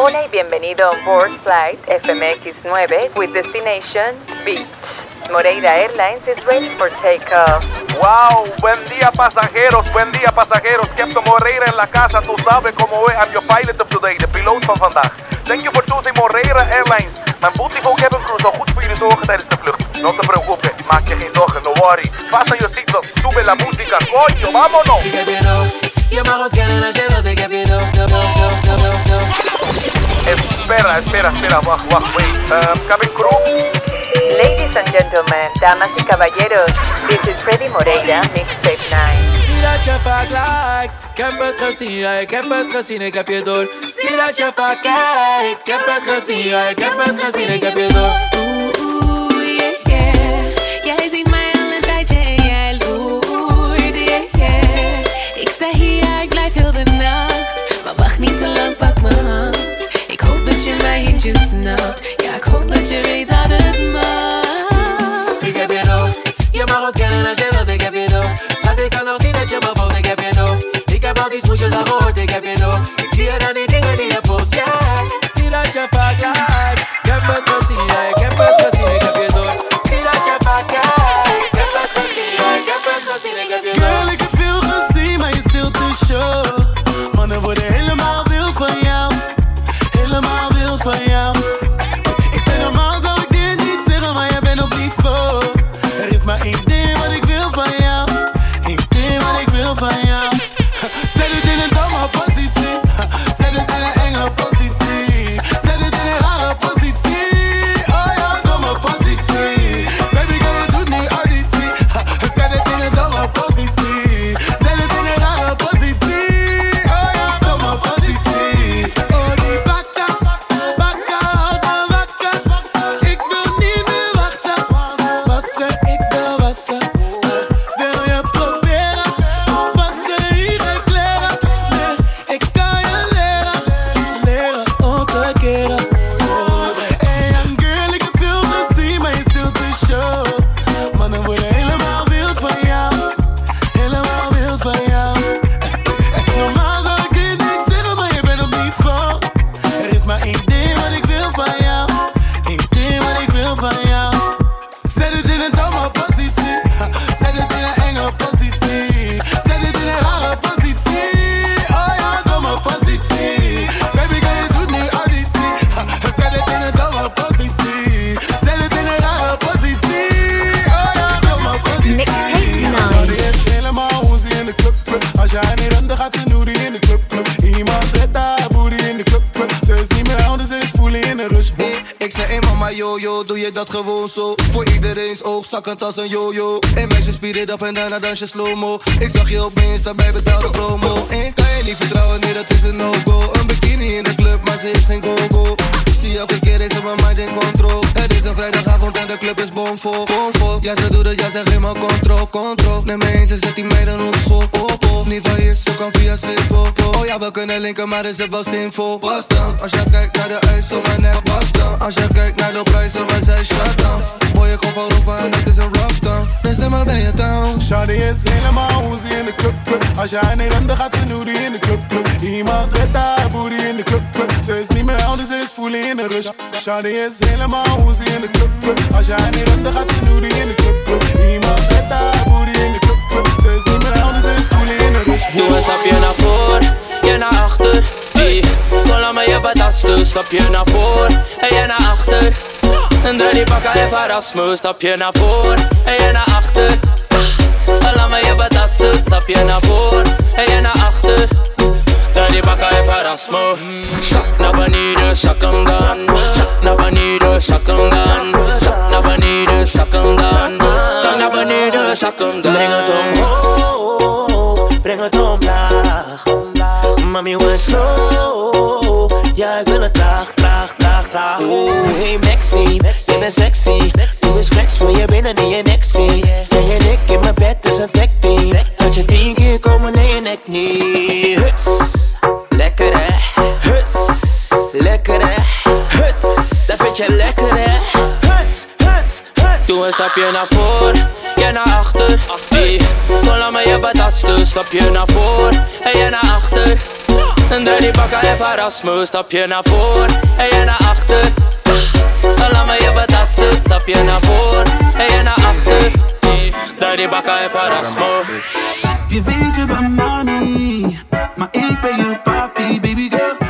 Hola y bienvenido on board flight FMX9 with destination Beach. Moreira Airlines is ready for takeoff. Wow, buen día pasajeros, buen día pasajeros. Captain Moreira en la casa, tú sabes cómo es. I'm your pilot of today, de piloot van vandaag. Thank you for choosing Moreira Airlines. Mijn beautiful cabin crew zal goed voor jullie zorgen tijdens de vlucht. No te preocupes, maak je geen zorgen, no worry. Fasten je seatbelt, sube la música, coño, vámonos. Je mag het kennen als je wilt, ik heb je. Espera, espera, espera, wacht, wacht, wait. Um, cabin crew, Ladies and gentlemen, damas y caballeros, this is Freddy Moreira, Mixtape 9. Zie dat je vaak lijkt, ik heb het gezien, ja, ik heb het gezien, ik heb je door. Zie dat je vaak kijkt, ik heb het gezien, ja, ik heb het gezien, ik heb je door. Het mag. Ik heb je door, je mag het kennen als je wilt, ik heb je door. Schat, ik kan nog zien dat je me voelt, ik heb je door. Ik heb al die smoesjes al gehoord, ik heb je door. Ik zie het aan die dingen die je post, yeah. Ik zie dat je vaak lijkt, ik heb het zakkend als een yo-yo. En meisjes speed it up en daarna dans je slow-mo. Ik zag je op Insta bij betaalde promo. En kan je niet vertrouwen, nee, dat is een no-go. Een bikini in de club, maar ze is geen go-go. Ik zie elke keer, is op mijn mind in control. Het is een vrijdagavond en de club is bomvol, bomvol. Ja, ze doet het, ja, ze geeft me control, control. Neem me eens, ze zet die meiden op school, op, op. Niet van hier, ze kan via Schiphol. Ja, we kunnen linken, maar is het wel zinvol. Pas dan, als jij kijkt naar de ijs op mijn nek, pas dan. Als jij kijkt naar de prijzen, maar zij shut down. Boy, ik kom van en het is een rough. Dus neem maar bij je town. Shawty is helemaal hoezie in de club, club. Als jij niet rent, dan gaat ze noodie in de club, club. Iemand redt haar booty in de club, club. Ze is niet meer dus ze is voelen in een rush. Shawty is helemaal hoezie in de club, club. Als jij niet rent, dan gaat ze noodie in de club, club. Iemand redt haar booty in de club, club. Ze is dus ze is voelen in een rush. Doe een stapje naar voor, je naar achter. Hey, kom laat me je betasten. Stapje naar voor en je naar achter. En draai die bakka even Erasmus. Stapje naar voor en je naar achter. Laat me je betasten. Stapje naar voor en je naar achter. Draai die bakka even Erasmus. Zak naar beneden, zak hem dan. Zak naar beneden, zak hem dan. Zak naar beneden, zak hem dan. Zak naar beneden, zak hem dan. Breng het omhoog, Mami, we slow. Ja, ik wil het traag, traag, traag, traag. Oeh, hey Maxi, je bent sexy. Doe eens flex voor je binnen in je nek zie. Jij en ik in mijn bed is een tech team. Dat je tien keer komen in je nek niet. Huts, lekker hè. Huts, lekker hè. Huts, dat vind je lekker hè. Huts, huts, huts. Doe een stapje naar voor, jij naar achter. Hey, kom laat me je betasten. Stapje naar voor en jij naar achter. En draai die bakken even Erasmus Stap je naar voor en je naar achter. Dan laat me je betasten Stap je naar voor en je naar achter. Draai die bakken even Erasmus. Je weet je bent money, maar ik ben je papi, baby girl.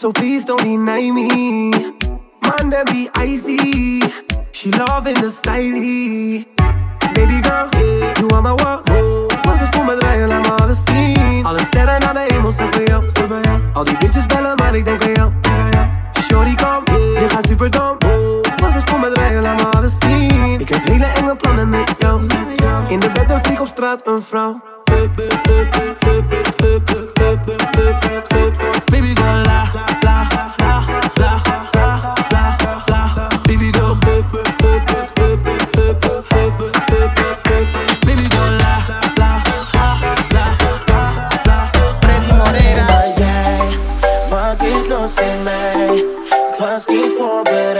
So please don't deny me. Man, them be icy, she loving the stylie. Baby girl, you are my world. Was het voor me draaien, laat me alles zien. Alle sterren naar de hemel voor jou. Al die bitches bellen, maar ik denk aan jou. Shorty, kom, je gaat super dom. Was het voor me draaien, laat me alles zien. Ik heb hele enge plannen met jou. In de bed een vlieg op straat, een vrouw. baby girl, was niet voorbereid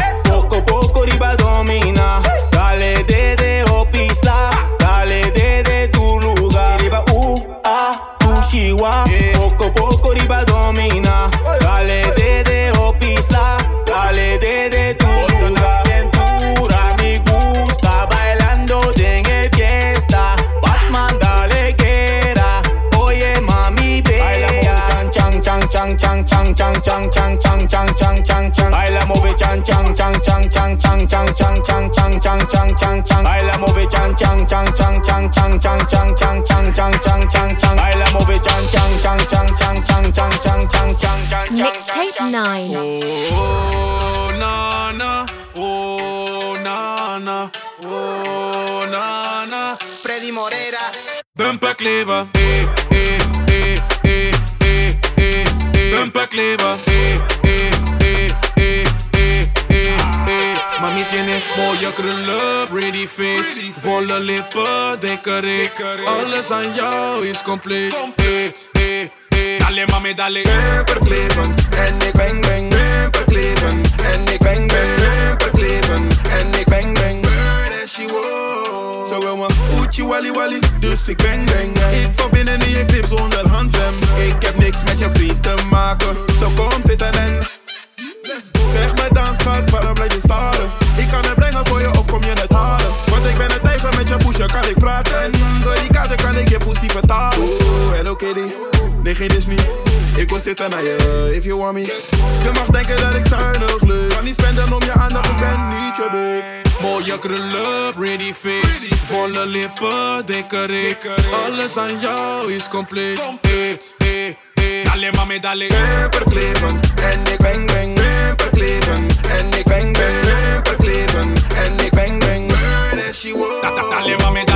chan chan chan chan chan chan chan chan chan chan Baila move chan chan chan chan chan chan chan chan chan chan chan chan chan chan Baila move chan chan chan chan chan chan chan chan chan chan chan chan chan chan Baila move chan chan chan chan chan chan chan chan chan chan chan Mixtape 9. Oh na na, oh na na, oh na na. Freddy Moreira. Bumperkleber, eh eh eh eh. Bumperkleber, eh eh eh eh eh eh eh. Mami tiene mooie krullen, pretty face, volle lippen, rik. Alles aan jou is compleet. Eh eh eh. Dale mami, dale. Bumperkleven en ik bang bang. Bumperkleven en ik bang bang. Bumperkleven en ik bang bang je wally wally, dus ik ben gang gang. Ik binnen in je clip zonder handrem. Ik heb niks met je vriend te maken, zo kom zitten en... Zeg me dan schat, waarom blijf je staren? Ik kan het brengen voor je of kom je het halen? Want ik ben het tijger met je pushen, kan ik praten. Door die kaarten kan ik je pussy vertalen. Oeh, hello kitty, nee geen Disney. Ik wil zitten naar je, if you want me. Je mag denken dat ik zuinig leuk Kan niet spenden om je aandacht, ik ben niet je big. Mooie krullen, pretty face. Volle lippen, dikke Alles aan jou is compleet. compleet. Hey, hey, hey. Alleen En ik bang bang kleven En ik bang bang kleven En ik bang bang She was. Alleen maar met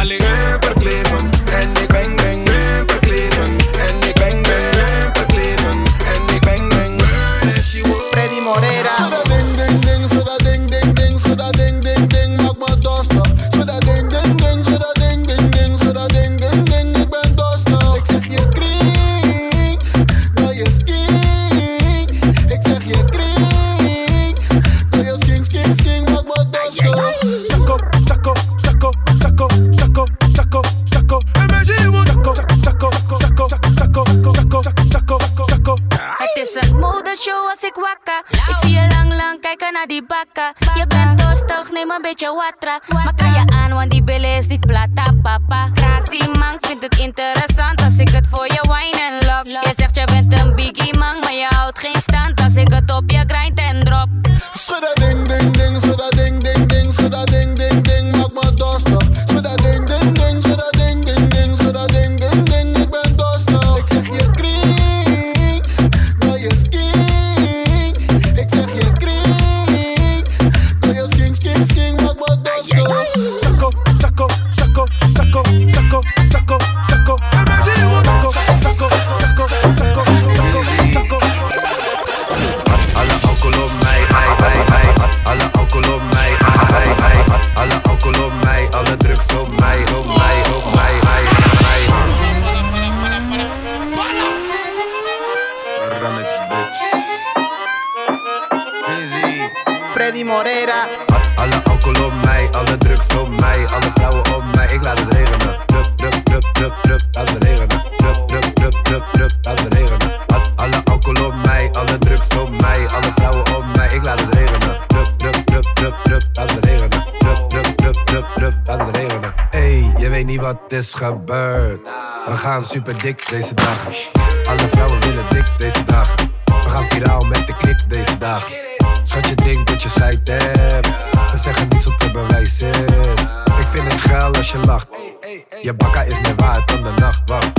super dik deze dagen. Alle vrouwen willen dik deze dagen. We gaan viraal met de klik deze dag. Schatje, drink dat je scheid hebt. We zeggen niets op te bewijs. Ik vind het geil als je lacht. Je bakka is meer waard dan de nachtwacht.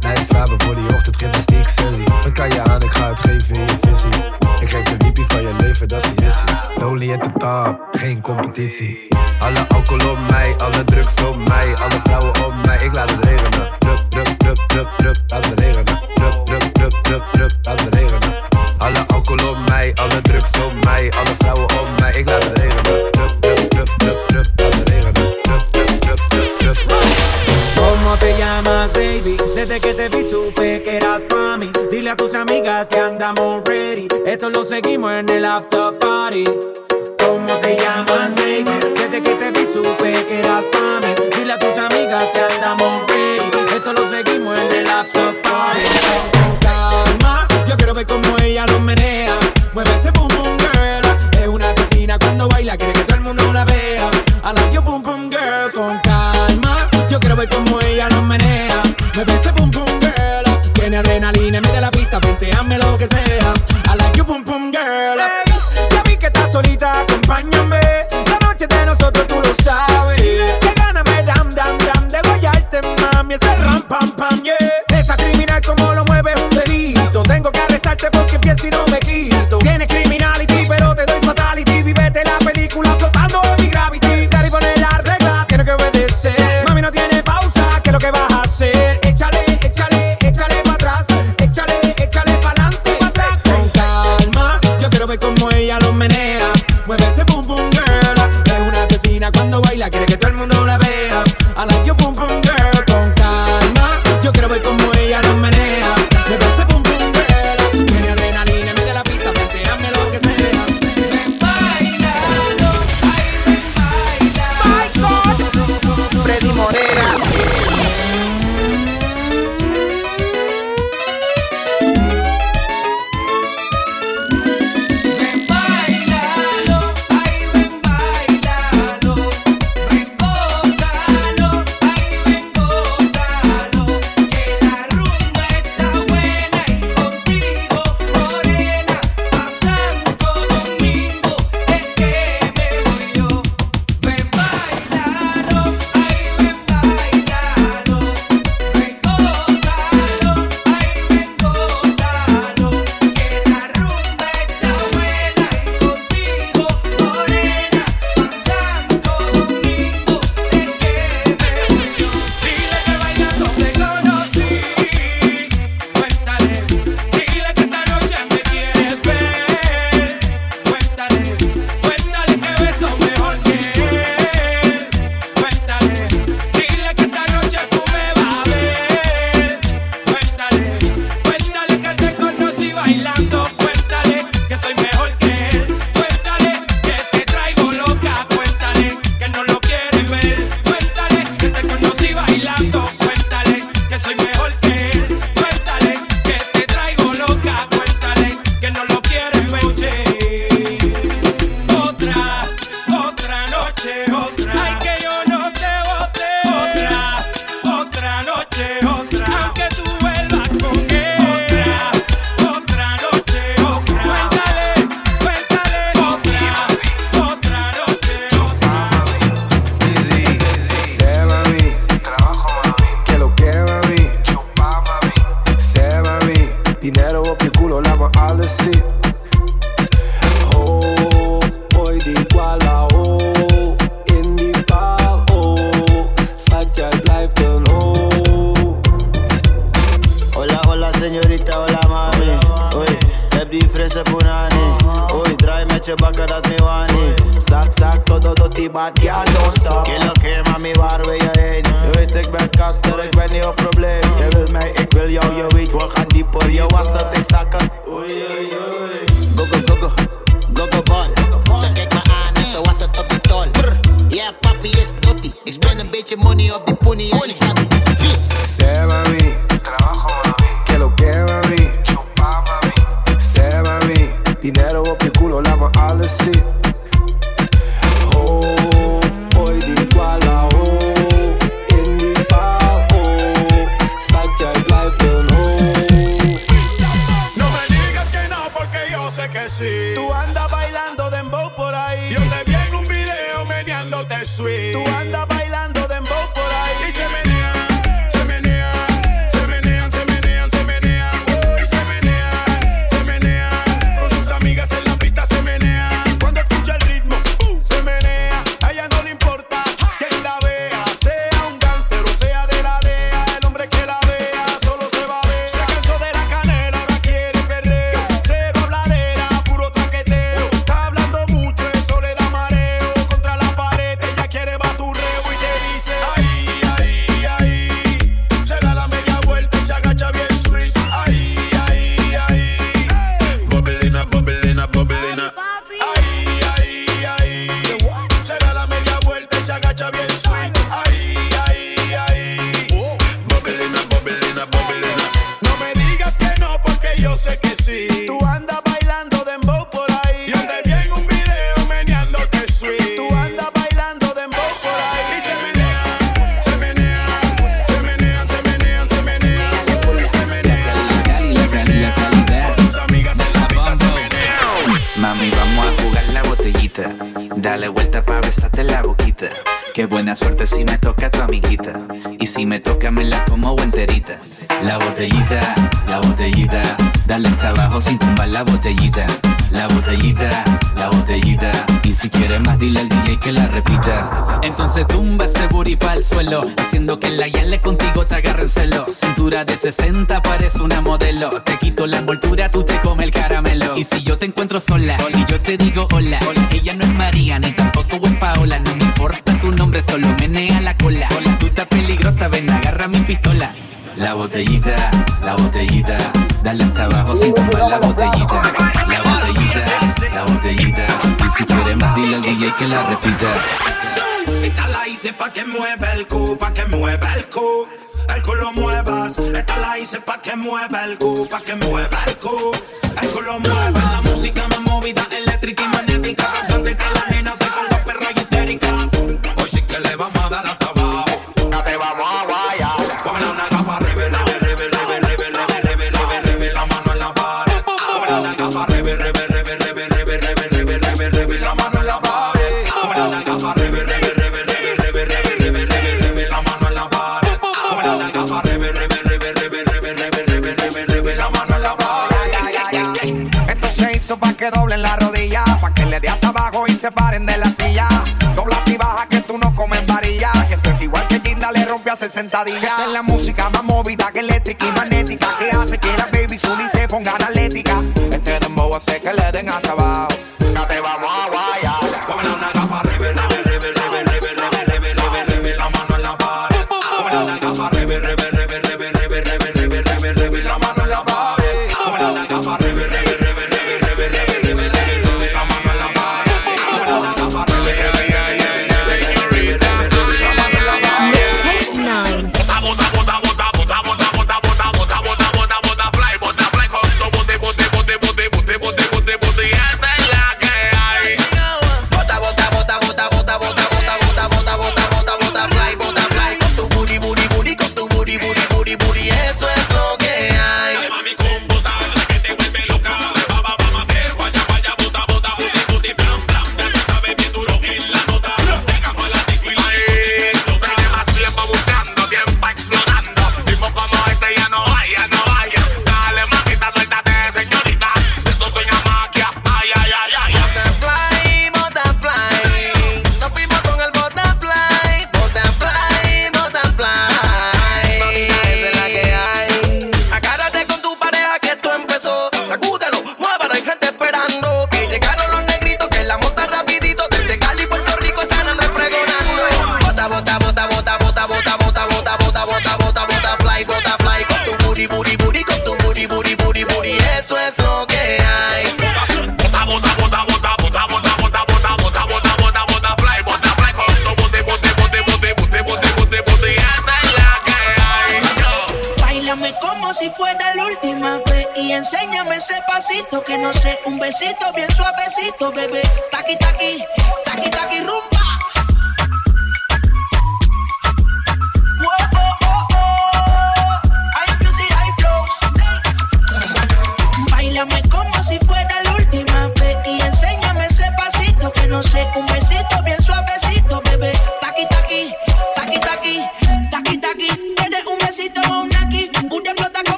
Nee, slapen voor die ochtend gymnastiek sensie. Wat kan je aan, ik ga het geven in je visie. Ik geef de wiepie van je leven, dat is de missie. Lonely at the top, geen competitie. supe que eras pa' mí. Dile a tus amigas que andamos ready. Esto lo seguimos en el after party. ¿Cómo te llamas, baby? Desde que te vi supe que eras pa' mí. Dile a tus amigas que andamos ready. Esto lo seguimos en el after party. Con calma, yo quiero ver cómo ella lo menea. Mueve ese pum pum girl. Es una asesina cuando baila, quiere que todo el mundo la vea. A la que pum pum girl. Con calma, yo quiero ver cómo ella lo menea. Mueve ese de 60 parece una modelo. Te quito la envoltura, tú te comes el caramelo. Y si yo te encuentro sola, sola. y yo te digo hola, hola, ella no es María ni tampoco es Paola. No me importa tu nombre, solo menea la cola. Hola, tú estás peligrosa, ven, agarra mi pistola. La botellita, la botellita, dale hasta abajo sin tomar la botellita. La botellita, la botellita, y si quieres más dile al DJ que la repita. Si la hice pa' que mueva el cu, pa' que mueva el cu culo muevas. Esta la hice pa' que mueva el cu, pa' que mueva el cu. El culo mueva, la música más movida, eléctrica y manera. se paren de la silla. Dobla y baja que tú no comes varilla. Que tú es igual que Ginda le rompe a 60 días. Es la música más movida que eléctrica y magnética. Que hace que la baby Sudi se ponga analética. Este dembow hace que le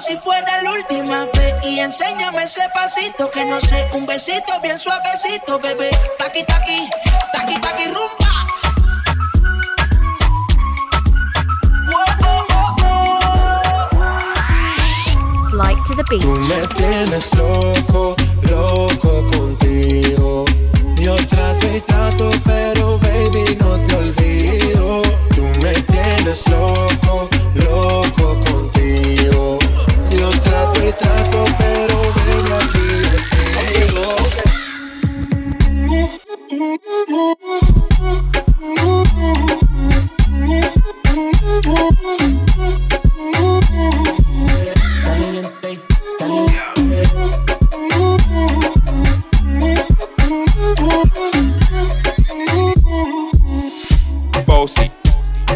como si fuera la última vez y enséñame ese pasito que no sé, un besito bien suavecito, bebé. Taqui, taqui, taqui, taqui, rumba. Flight to the Tú beach. me tienes loco, loco contigo. Yo trato y trato, pero baby no te olvido. Tú me tienes loco, loco contigo.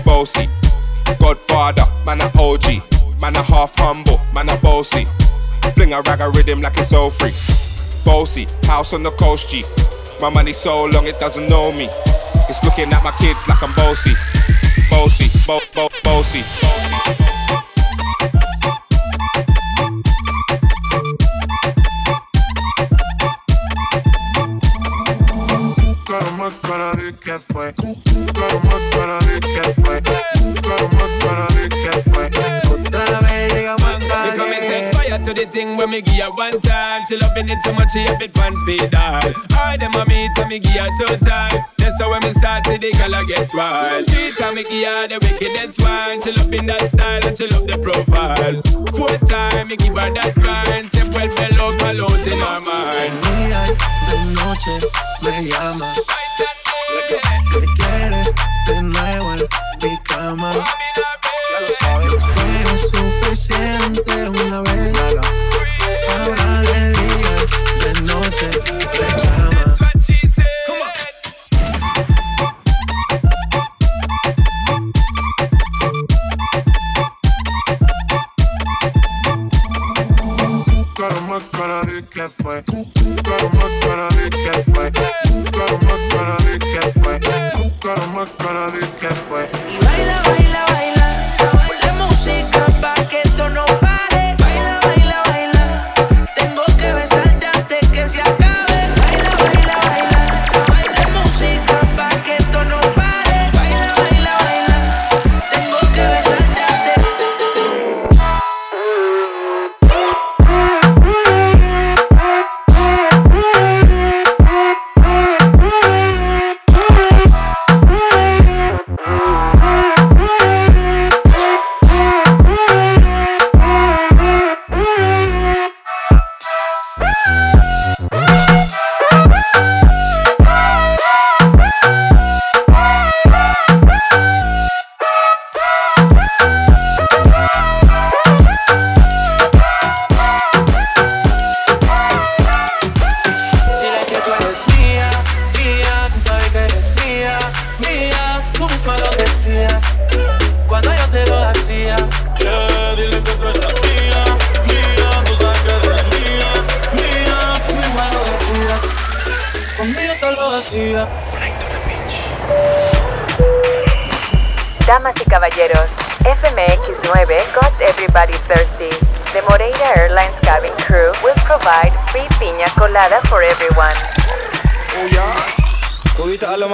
Bossy, Godfather, man a OG, man a half humble, man a bossy. Fling a rag a rhythm like it's all free. Bossy, house on the coast G. My money so long it doesn't know me. It's looking at my kids like I'm bossy, bossy, bo bo bossy. Qué fue. To the me give her one time. She loving it so much she have it pants feed all. I them a meet and me give her two time. That's how when me start to the girl I get wild. Three time me give her the wickedest one. She loving that style and she love the profiles. Four time me give her that grind. Say well below colors in her mind. y de noche me llama. Que quiere de nuevo en mi cama. suficiente una vez. De día, de noche, fue.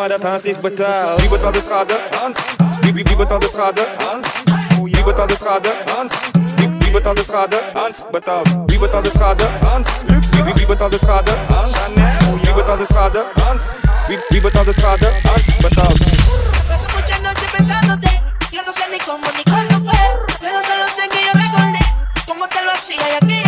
maar dat Hans heeft betaald. Wie betaalt de schade? Hans. Wie, wie, wie betaalt de schade? Hans. Wie betaalt de schade? Hans. Wie, wie betaalt de schade? Hans betaalt. Wie betaalt de schade? Hans. Luxe. Wie, wie betaalt de schade? Hans. Wie betaalt de schade? Hans. Wie, wie betaalt de schade? Hans betaalt. Paso muchas noches pensándote. Yo no sé ni cómo ni cuándo fue. Pero solo sé que yo recordé. Cómo te lo hacía y aquí.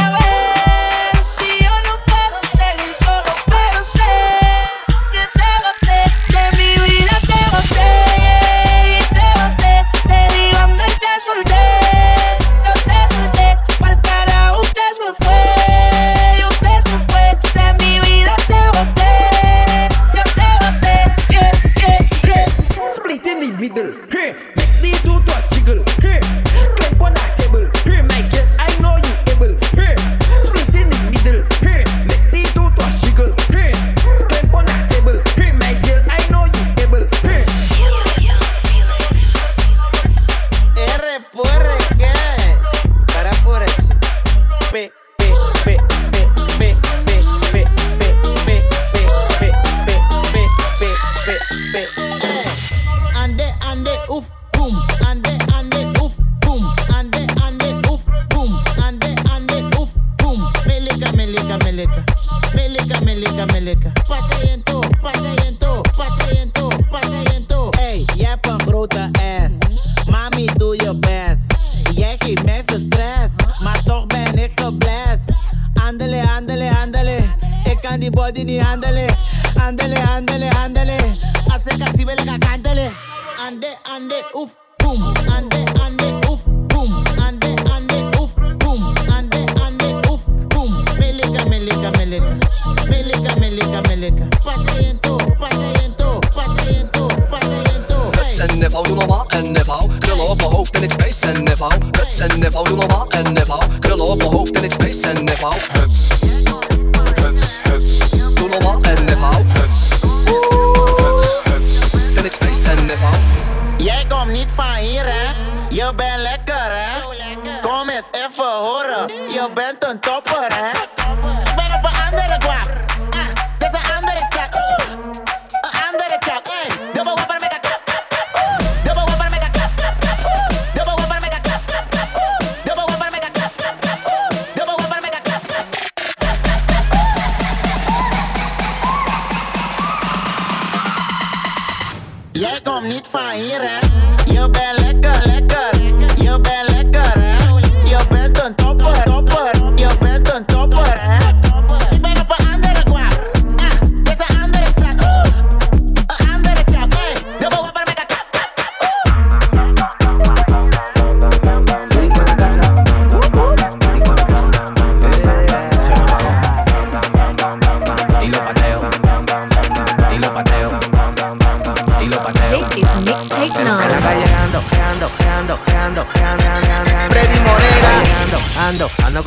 fainha. E eu bela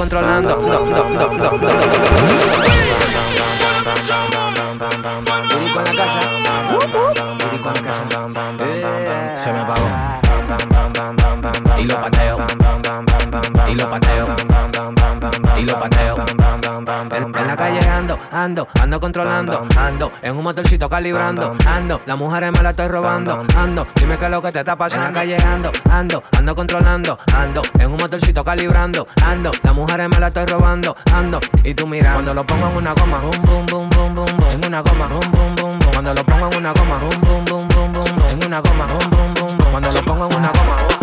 controlando. ando, ando controlando, ando en un motorcito calibrando, ando, las mujeres me la estoy robando, ando, dime qué es lo que te está pasando. En la calle, ando, ando, ando controlando, ando en un motorcito calibrando, ando, las mujeres me la estoy robando, ando, y tú mirando, cuando lo pongo en una goma, boom, boom, boom, boom, boom, boom. en una goma, boom, boom, boom, boom, cuando lo pongo en una goma, boom, boom, boom, boom, boom, en una goma, boom, boom, boom, boom. cuando lo pongo en una goma,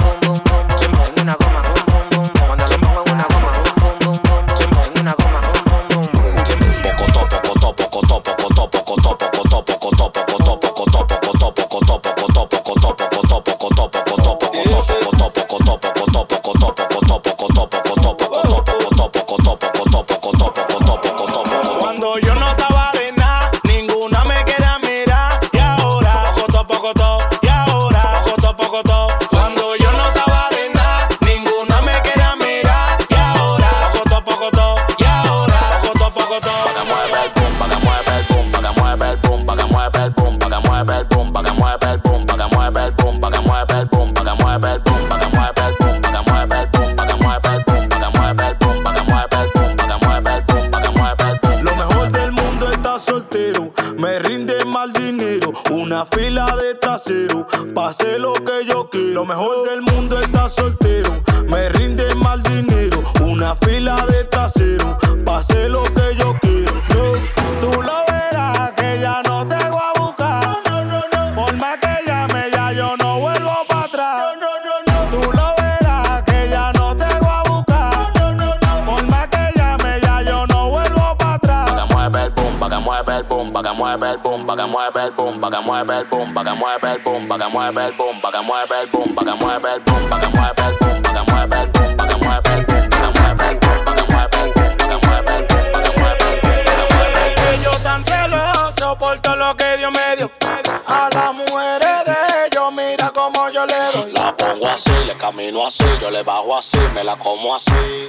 la como. Así,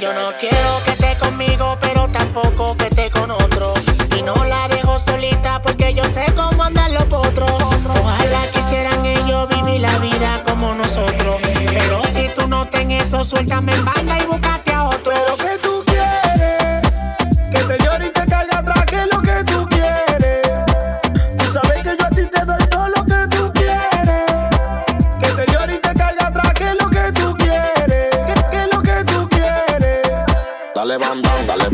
Yo no quiero que esté conmigo, pero tampoco que esté con otro. Y no la dejo solita porque yo sé cómo andan los potros. Ojalá quisieran ellos vivir la vida como nosotros. Pero si tú no ten eso, suéltame en banda y búscate a otro.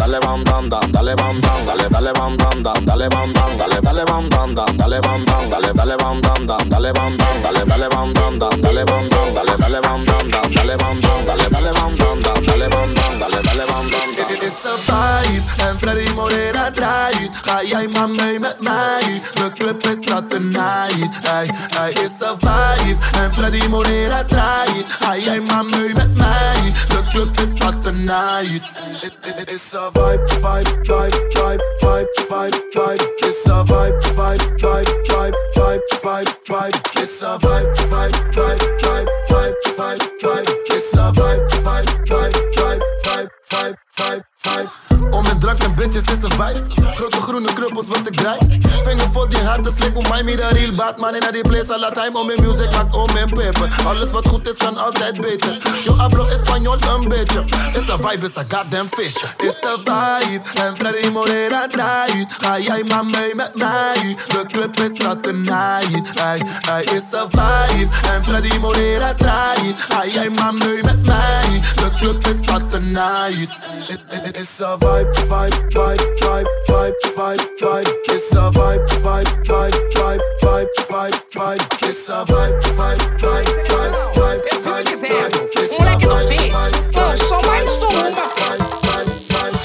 Dale bam bam bam, dale bam bam, dale dale bam bam bam, dale bam bam, dale dale bam bam bam, dale bam bam, dale dale bam bam bam, dale bam bam, dale dale bam bam bam, dale bam bam, dale dale bam bam bam, dale bam bam, dale dale bam bam bam, dale bam bam, dale dale bam bam bam. It's a vibe en Freddy Moreira draait Ga jij maar mee met mij club is laat tonight hey, hey, It's a vibe Freddy Moreira draait Ga jij maar mee met mij De club is laat tonight It- it- It's a vibe, vibe, vibe, vibe, vibe, vibe, vibe It's a vibe, vibe, vibe, vibe, vibe, vibe, vibe It's a vibe, vibe, vibe, vibe, vibe, vibe, vibe It's a vibe, vibe, vibe, vibe, vibe, vibe, vibe, vibe Om met drank en bitches is een vibe. Grote groene kruppels wat ik draai. Vinger voor die harde slik om mij meer real Batman in die place the time Om mijn music maakt om mijn paper Alles wat goed is kan altijd beter. Yo hablo español een beetje. Is a vibe, is a goddamn fish. Is a vibe En Freddy Moreira draait. Ga jij maar mee met mij. De club is not tonight hey, hey, Is a vibe En Freddy Moreira draait. Ga jij maar mee met mij. De club is not tonight It- it- It's a vibe, vibe, vibe, vibe, vibe, vibe, vibe It's vibe, vibe, vibe, vibe, vibe, vibe, vibe It's a vibe, vibe, vibe, vibe, vibe, vibe, vibe It's Moleque do vibe, vibe, Eu vibe, sou mais vibe, um. vibe, vibe, vibe, vibe.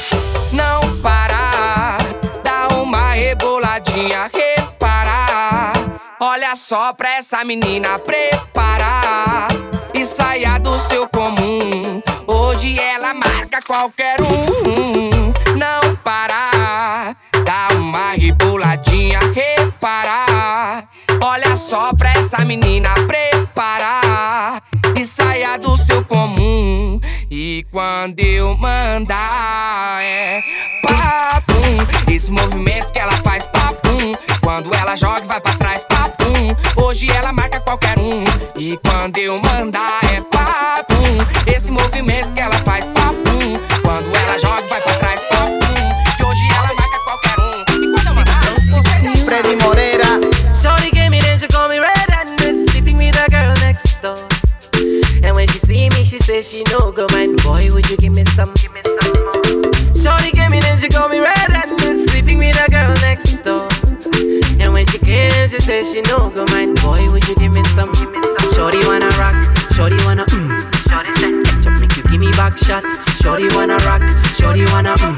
Não parar, dá uma reboladinha, reparar. Olha só pra essa menina preparar e saia do seu comum. Hoje ela marca qualquer um. ela joga e vai pra trás, papum. Hoje ela marca qualquer um. E quando eu mandar é papum. Esse movimento que ela faz, papum. Quando ela joga e vai pra trás, papum. Que hoje ela marca qualquer um. E quando eu mandar, você tem. Freddy Moreira. Shorty gave me then she call me red and sleeping with a girl next door. And when she see me, she says she no go mind. Boy, would you give me some? Give me some more. Shorty gave me then she call me red and sleeping with a she said she no go mind. Boy, would you give me some? Give me some. Shorty wanna rock, shorty wanna mm. Shorty said ketchup make you give me back shot. Shorty wanna rock, shorty wanna mm.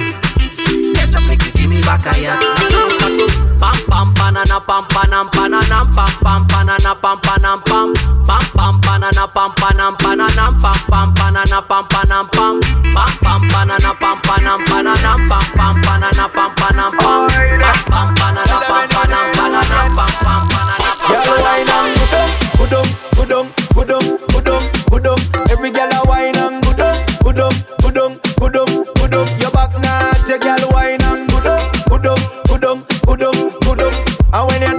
Ketchup make you give me back a yacht. So start to pam pam banana pam panam pananam pam pam banana pam panam pam pam pam banana pam panam pananam pam pam banana pam panam pam pam pam banana pam panam pananam pam pam banana pam panam pam pam pam banana pam And when you're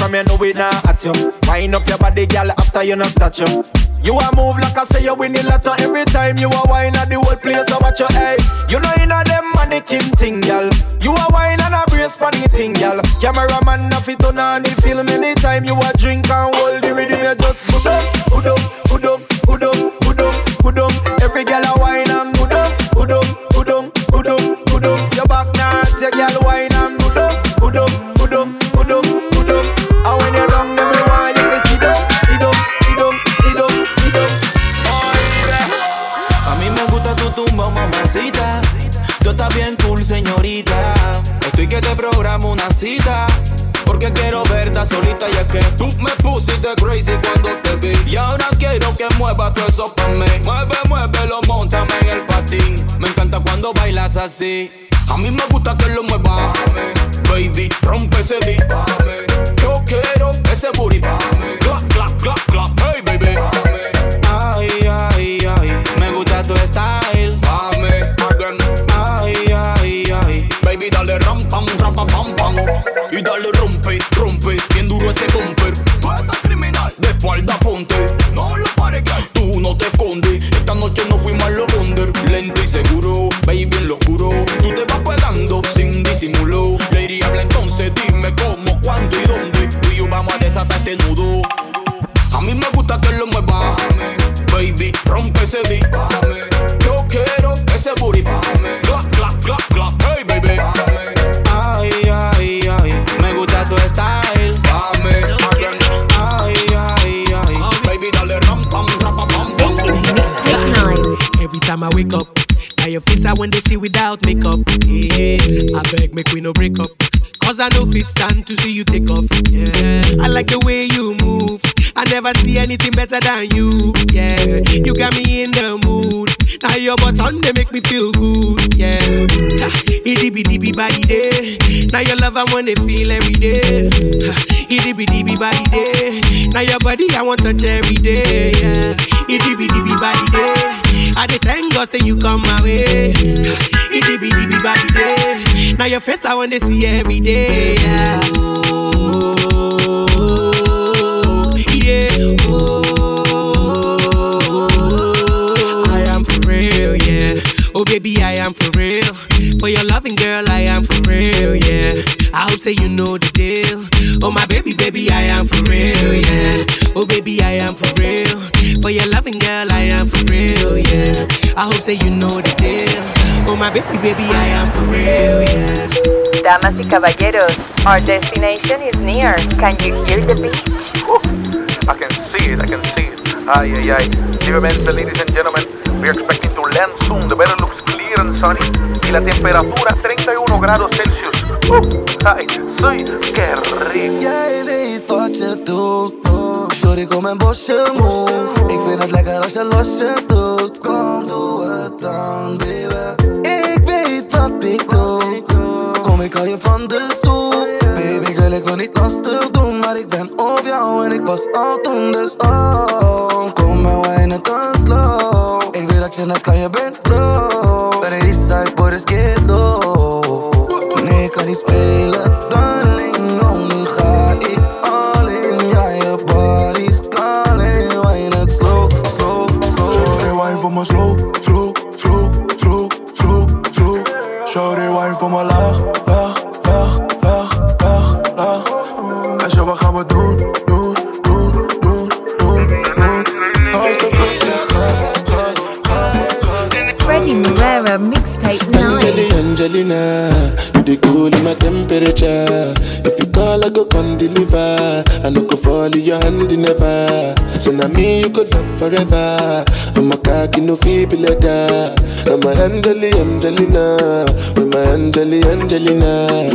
from you know it not at you. Wind up your body, girl, after you not touch you. You a move like I say you win the lotto every time you a wine at the whole place. So watch your hey. You know inna them mannequin thing, girl. You a wine and a brace funny thing, girl. Cameraman a fit on on the film anytime you a drink and hold the rhythm. You just good up, good up, good up, good up, programo una cita. Porque quiero verte solita y es que tú me pusiste crazy cuando te vi. Y ahora quiero que muevas todo eso pa' mí. Mueve, muévelo, montame en el patín. Me encanta cuando bailas así. A mí me gusta que lo muevas. Baby, rompe ese beat. Yo quiero ese booty. Clap, clap, clap, clap. Y dale rompe, rompe. Bien duro ese bumper. Tú estás criminal. De espalda ponte. Time I wake up, now your face I when they see without makeup. Yeah, I beg, make we no break up. Cause I know fit stand to see you take off. Yeah, I like the way you move. I never see anything better than you. Yeah, you got me in the mood. Now your button they make me feel good. Yeah, ha, itty bitty bitty body day. Now your love I wanna feel every day. Ha, Itty bitty bitty body day. Now your body I want touch every day. Yeah, itty bitty bitty body day. I dey thank God say you come my way. Itty bitty bitty body day. Now your face I wanna see every day. Yeah. Hope say you know the deal. Oh my baby, baby, I am for real, yeah. Oh baby, I am for real. For your loving girl, I am for real, yeah. I hope say you know the deal. Oh my baby, baby, I am for real, yeah. Damas y caballeros, our destination is near. Can you hear the beach? I can see it, I can see it. Ay, ay, ay. Dear men, ladies and gentlemen, we are expecting to land soon. The weather looks clear and sunny. Y la temperatura 31 grados Celsius. Ay, sí, qué rico. Jij weet wat je doet. Sorry, kom en bosje move. Ik vind het lekker als je losjes doet. Kom, doe het dan, baby. Ik weet wat ik doe. Kom, ik hou je van de stoel. Baby girl, ik wil niet lastig doen. Maar ik ben op jou en ik was al toen. Dus oh, kom maar wijnen dan slow. Ik weet dat je net kan, je bent flow. Ben ik side, boy, dus spelen, Moreira mixtape 9. Angeli, Angelina, you the cool in my temperature. If you call, I go come deliver. I no go fall in your hand never. So now me you could love forever. I'm a cocky no feeble letter. I'm a Angeli, Angelina, with my Angeli, Angelina.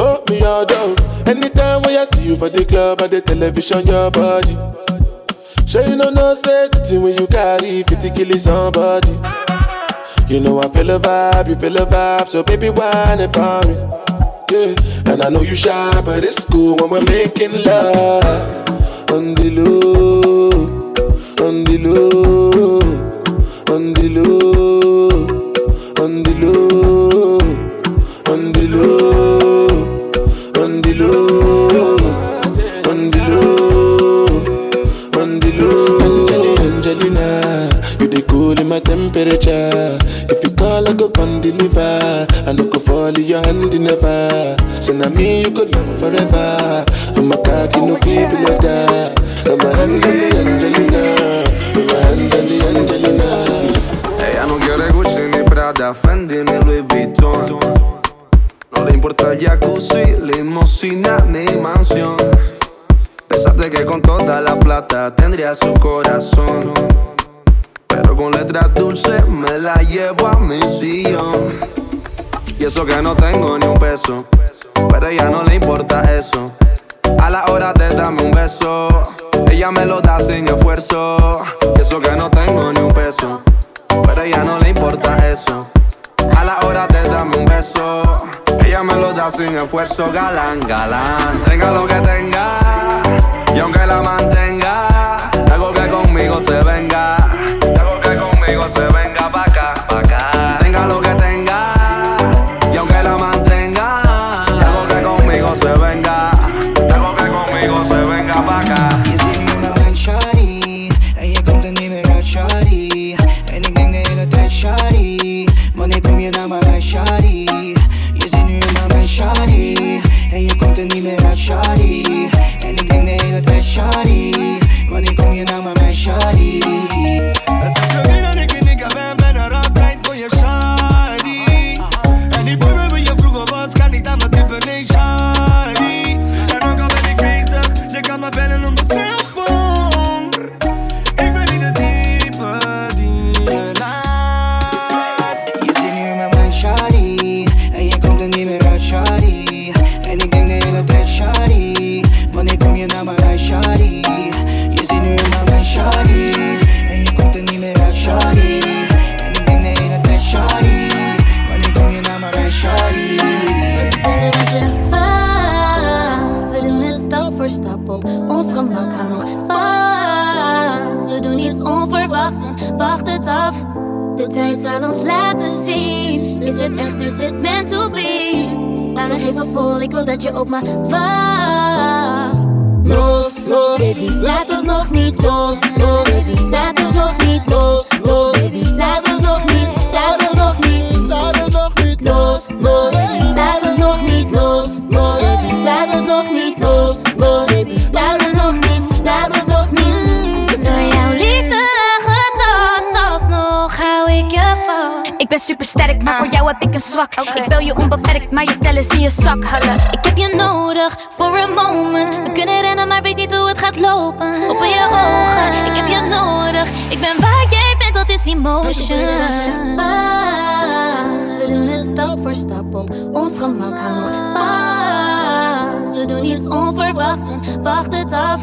Oh, me down. Anytime when I see you for the club or the television, your body. Sure you know no safety when you carry 50 kill somebody. You know I feel a vibe, you feel a vibe, so baby whine about me. Yeah, and I know you shy, but it's cool when we're making love on the low, on the low, on the low, on the low, on the low, on the low, on the low, on the low. Angelina, you the cool in my temperature. If you call, I go come deliver. I no go fall in your hand never. So now me you could love forever. I'm a cocky no feeble like that. I'm a Angeli Angelina, I'm a Angeli Angelina. Ella no quiere Gucci ni Prada, Fendi ni Louis Vuitton. No le importa el jacuzzi, limosina ni mansión. Pensaste que con toda la plata tendría su corazón. Pero con letras dulces me la llevo a mi sillón. Y eso que no tengo ni un peso. Pero a ella no le importa eso. A la hora de darme un beso, ella me lo da sin esfuerzo. Y eso que no tengo ni un peso. Pero a ella no le importa eso. A la hora de darme un beso, ella me lo da sin esfuerzo, galán, galán. Tenga lo que tenga, y aunque la mantenga, algo que conmigo se venga, Hou nog even vol, ik wil dat je op me wacht. Los, los, baby, laat het nog niet los, los, baby, laat het nog niet los, los, ben super sterk, maar voor jou heb ik een zwak. Ik bel je onbeperkt, maar je tellen in je zak. Hallo. Ik heb je nodig voor een moment. We kunnen rennen, maar weet niet hoe het gaat lopen. Open je ogen, ik heb je nodig. Ik ben waar jij bent, dat is emotion. We doen het stap voor stap op ons gemak. Hou nog vast. We doen iets onverwachts en wacht het af.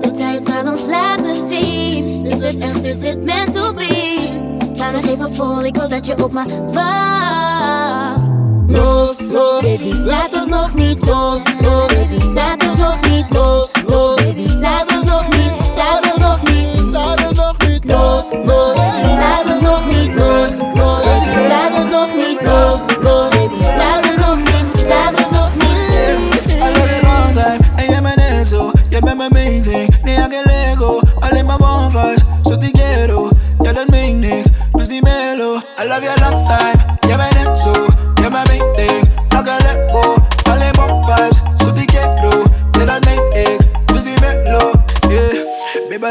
De tijd zal ons laten zien. Is het echt, is het meant to be? Hou nog even vol, ik wil dat je op me wacht. Los, los, baby, laat het nog niet los, los, baby, laat het nog niet los, los, baby, laat het nog niet, laat het nog niet, laat het nog niet los, los, laat het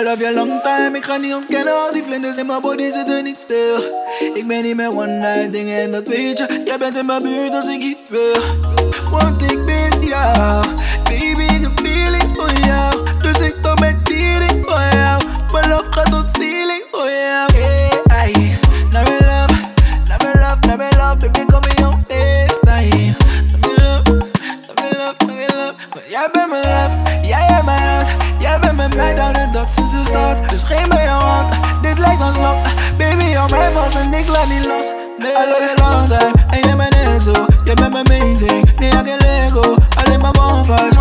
love you long time. Ik ga niet ontkennen, al die vlinders in mijn body zitten niet stil. Ik ben niet meer one night dingen en dat weet je. Jij bent in mijn buurt als ik iets wil. Want ik mis jou. Dus geef me jouw hand, dit lijkt ons lot. Baby, hou mij vast en ik laat niet los. Nee, I love you long time, en jij bent net zo. Jij bent mijn main thing, nee, I can let go. Alleen maar bonfires,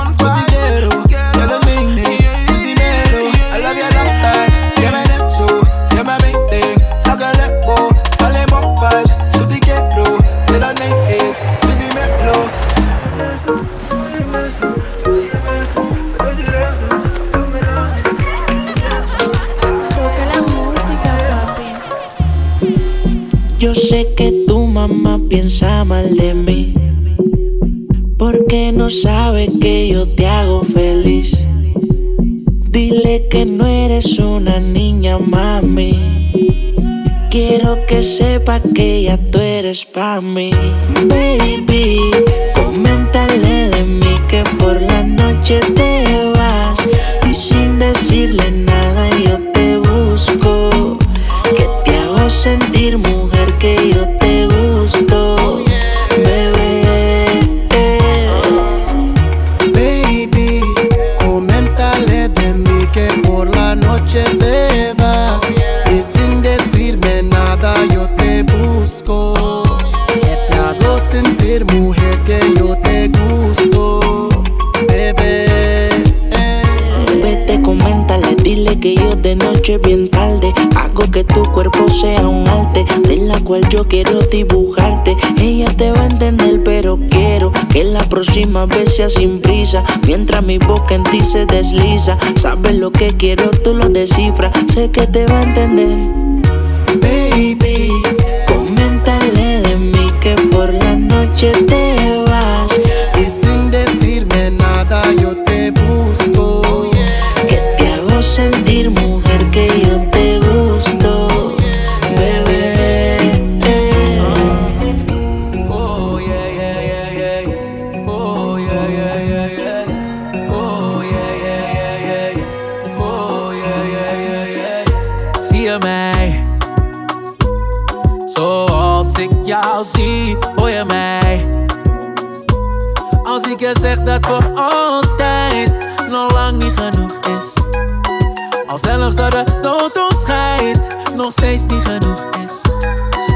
que yo quiero dibujarte. Ella te va a entender, pero quiero que la próxima vez sea sin prisa. Mientras mi boca en ti se desliza, sabes lo que quiero, tú lo descifras. Sé que te va a entender. Baby, coméntale de mí que por la noche te niet genoeg is.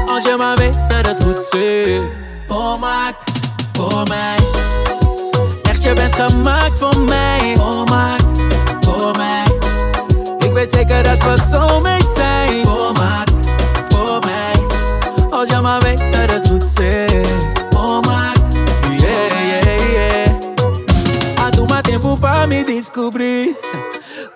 Als je maar weet dat het goed zit. Volmaakt voor mij. Echt, je bent gemaakt voor mij. Volmaakt voor mij. Ik weet zeker dat we soulmates zijn. Volmaakt voor mij. Als je maar weet dat het goed zit. Volmaakt, yeah, yeah, yeah. A tu más tiempo pa' me descubrir.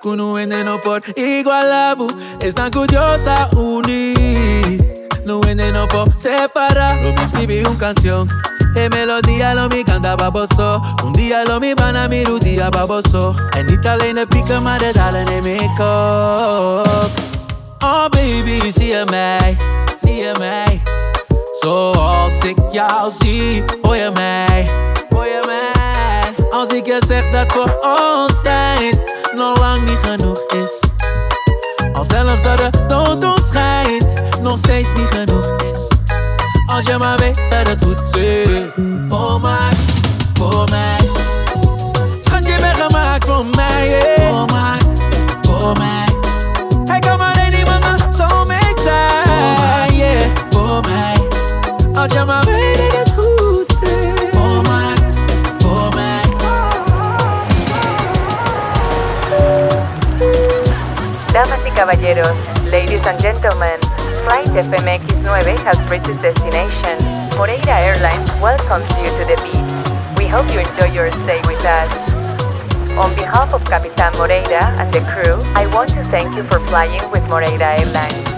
Que no veneno por igualabu. Están curiosa unir. No veneno por separar. Lo escribí una canción. De melodía lo mi canta baboso. Un día lo mi van a mi un día baboso. En maar de dalen neem ik ook. Oh baby, zie je mij, zie je mij. Zoals ik jou zie, hoor je mij, hoor je mij. Als ik je zeg dat voor altijd nog lang niet genoeg is. Al zelfs dat de dood ons nog steeds niet genoeg is. Als je maar weet dat het goed zit. Volmaakt voor mij. Ladies and gentlemen, Flight FMX9 has reached its destination. Moreira Airlines welcomes you to the beach. We hope you enjoy your stay with us. On behalf of Capitan Moreira and the crew, I want to thank you for flying with Moreira Airlines.